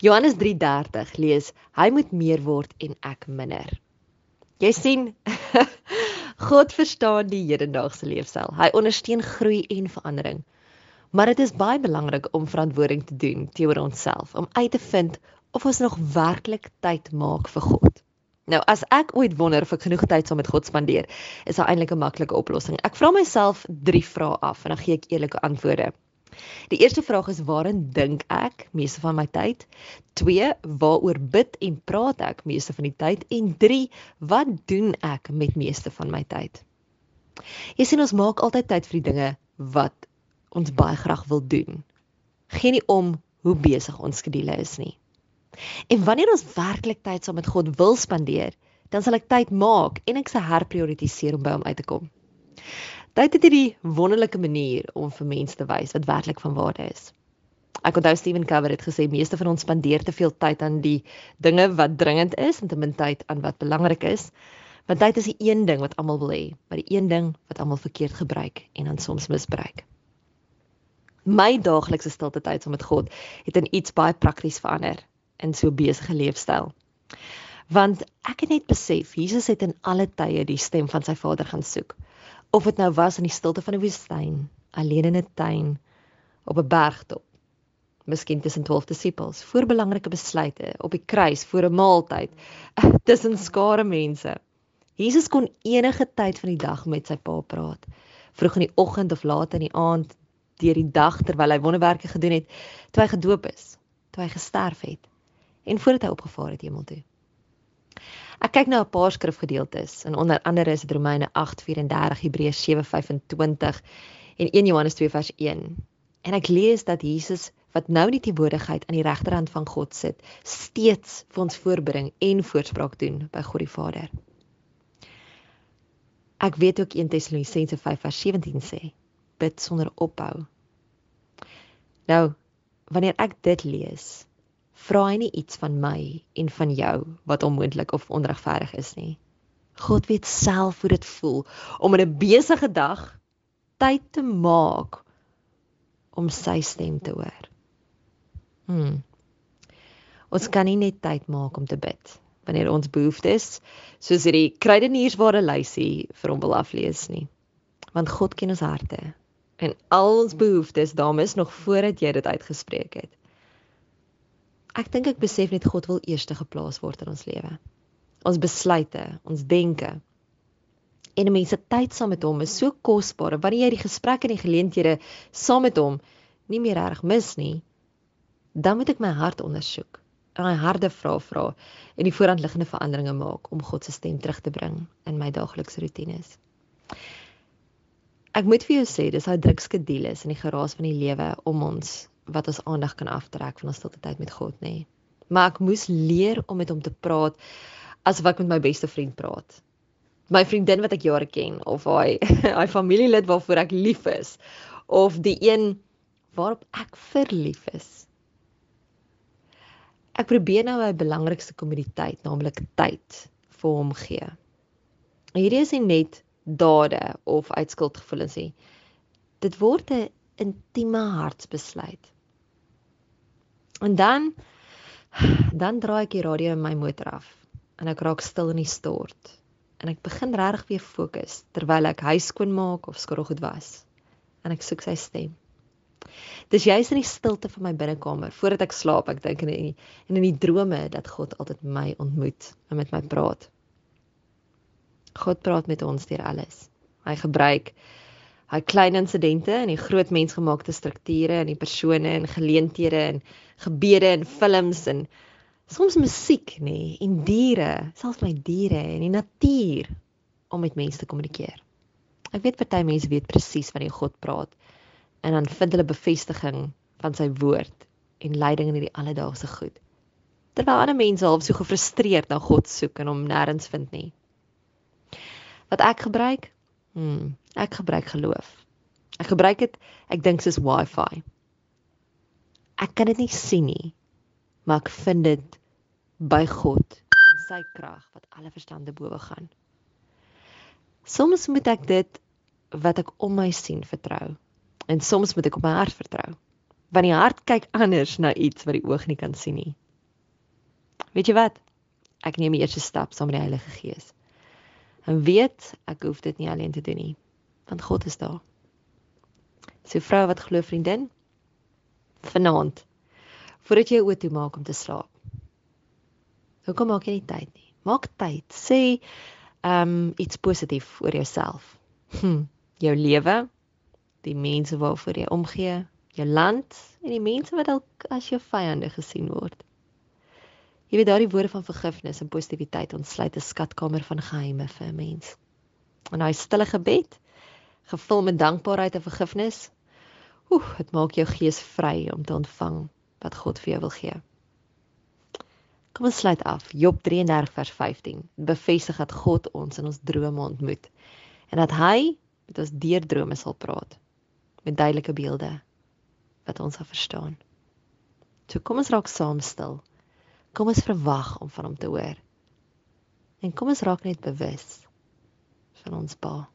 Johannes 3:30 lees: Hy moet meer word en ek minder. Jy sien, God verstaan die hedendaagse leefstyl. Hy ondersteun groei en verandering. Maar dit is baie belangrik om verantwoording te doen teenoor onsself, om uit te vind of ons nog werklik tyd maak vir God. Nou, as ek ooit wonder of ek genoeg tyd saam met God spandeer, is daar eintlik 'n maklike oplossing. Ek vra myself 3 vrae af en dan gee ek eerlike antwoorde. Die eerste vraag is waarin dink ek meeste van my tyd? 2 waaroor bid en praat ek meeste van die tyd? En 3 wat doen ek met meeste van my tyd? Jy sien ons maak altyd tyd vir die dinge wat ons baie graag wil doen. Geen nie om hoe besig ons skedule is nie. En wanneer ons werklik tyd saam met God wil spandeer, dan sal ek tyd maak en ek se herprioritiseer om by hom uit te kom. Tyd het hierdie wonderlike manier om vir mense te wys wat werklik van waarde is. Ek onthou Steven Cover het gesê meeste van ons spandeer te veel tyd aan die dinge wat dringend is en te min tyd aan wat belangrik is. Want tyd is die een ding wat almal wil hê, maar die een ding wat almal verkeerd gebruik en dan soms misbruik. My daaglikse stilte tyd saam met God het in iets baie prakties verander in so besige leefstyl. Want ek het net besef Jesus het in alle tye die stem van sy Vader gaan soek. Of dit nou was in die stilte van 'n woestyn, alleen in 'n tuin, op 'n bergtop, miskien tussen 12 disippels, voor belangrike besluite, op die kruis voor 'n maaltyd, tussen skare mense. Jesus kon enige tyd van die dag met sy Pa praat. Vroeg in die oggend of laat in die aand, deur die dag terwyl hy wonderwerke gedoen het, toe hy gedoop is, toe hy gesterf het en voordat hy opgevaar het hemel toe. Ek kyk nou 'n paar skrifgedeeltes en onder andere is dit Romeine 8:34, Hebreërs 7:25 en 1 Johannes 2:1. En ek lees dat Jesus wat nou die teenwoordigheid aan die regterhand van God sit, steeds vir ons voorbring en voorspraak doen by God die Vader. Ek weet ook 1 Tessalonisense 5:17 sê: bid sonder ophou. Nou, wanneer ek dit lees, vra hy nie iets van my en van jou wat onmoontlik of onregverdig is nie. God weet self hoe dit voel om in 'n besige dag tyd te maak om sy stem te hoor. Hm. Ons kan nie net tyd maak om te bid wanneer ons behoeftes soos hierdie kruideniersware lysie vir hom wil aflees nie. Want God ken ons harte en al ons behoeftes dames nog voordat jy dit uitgespreek het. Ek dink ek besef net God wil eerste geplaas word in ons lewe. Ons besluite, ons denke. En 'n mens se tyd saam met hom is so kosbaar wanneer jy die gesprekke en die geleenthede saam met hom nie meer reg mis nie. Dan moet ek my hart ondersoek en my harde vrae vra en die voorhandliggende veranderinge maak om God se stem terug te bring in my daaglikse roetines. Ek moet vir jou sê dis daai druk skedules in die geraas van die lewe om ons wat ons aandag kan aftrek van ons stilte tyd met God nê. Maar ek moes leer om met hom te praat as wat ek met my beste vriend praat. My vriendin wat ek jare ken of hy hy familielid waarvoor ek lief is of die een waarop ek verlief is. Ek probeer nou my belangrikste kommoditeit, naamlik tyd vir hom gee. Hierdie is nie net dade of uit skuldgevoelens nie. Dit word 'n intieme hartsbesluit. En dan dan draai ek die radio in my motor af en ek raak stil in die stort en ek begin regtig weer fokus terwyl ek huis skoon maak of skottelgoed was en ek soek sy stem. Dis juis in die stilte van my binnekamer voordat ek slaap, ek dink in die, en in die drome dat God altyd my ontmoet en met my praat. God praat met ons deur alles. Hy gebruik hy klein insidente en die groot mensgemaakte strukture en die persone en geleenthede en gebede en films en soms musiek nê nee, en diere, selfs my diere en die natuur om met mense te kommunikeer. Ek weet party mense weet presies wanneer God praat en dan vind hulle bevestiging van sy woord en leiding in hierdie alledaagse goed. Terwyl ander mense half so gefrustreerd na God soek en hom nêrens vind nie. Wat ek gebruik? Hm, ek gebruik geloof. Ek gebruik dit, ek dink soos Wi-Fi. Ek kan dit nie sien nie, maar ek vind dit by God en sy krag wat alle verstande bo gaan. Soms moet ek dit wat ek om my sien vertrou en soms moet ek op my hart vertrou. Want die hart kyk anders na iets wat die oog nie kan sien nie. Weet jy wat? Ek neem die eerste stap saam met die Heilige Gees. En weet, ek hoef dit nie alleen te doen nie, want God is daar. So vrou wat glo vriendin, vanaand voordat jy jou oë toe maak om te slaap. Hoekom maak jy nie tyd nie? Maak tyd. Sê ehm um, iets positief oor jouself. Hm, jou lewe, die mense waarvoor jy omgee, jou land en die mense wat dalk as jou vyande gesien word. Jy weet daardie woorde van vergifnis en positiwiteit ontsluit 'n skatkamer van geheime vir 'n mens. En daai stille gebed, gevul met dankbaarheid en vergifnis, oeh, dit maak jou gees vry om te ontvang wat God vir jou wil gee. Kom ons sluit af. Job 33 vers 15 bevestig dat God ons in ons drome ontmoet en dat hy met ons deur drome sal praat met duidelike beelde wat ons sal verstaan. So kom ons raak saam stil. Kom ons verwag om van hom te hoor. En kom ons raak net bewus van ons Pa.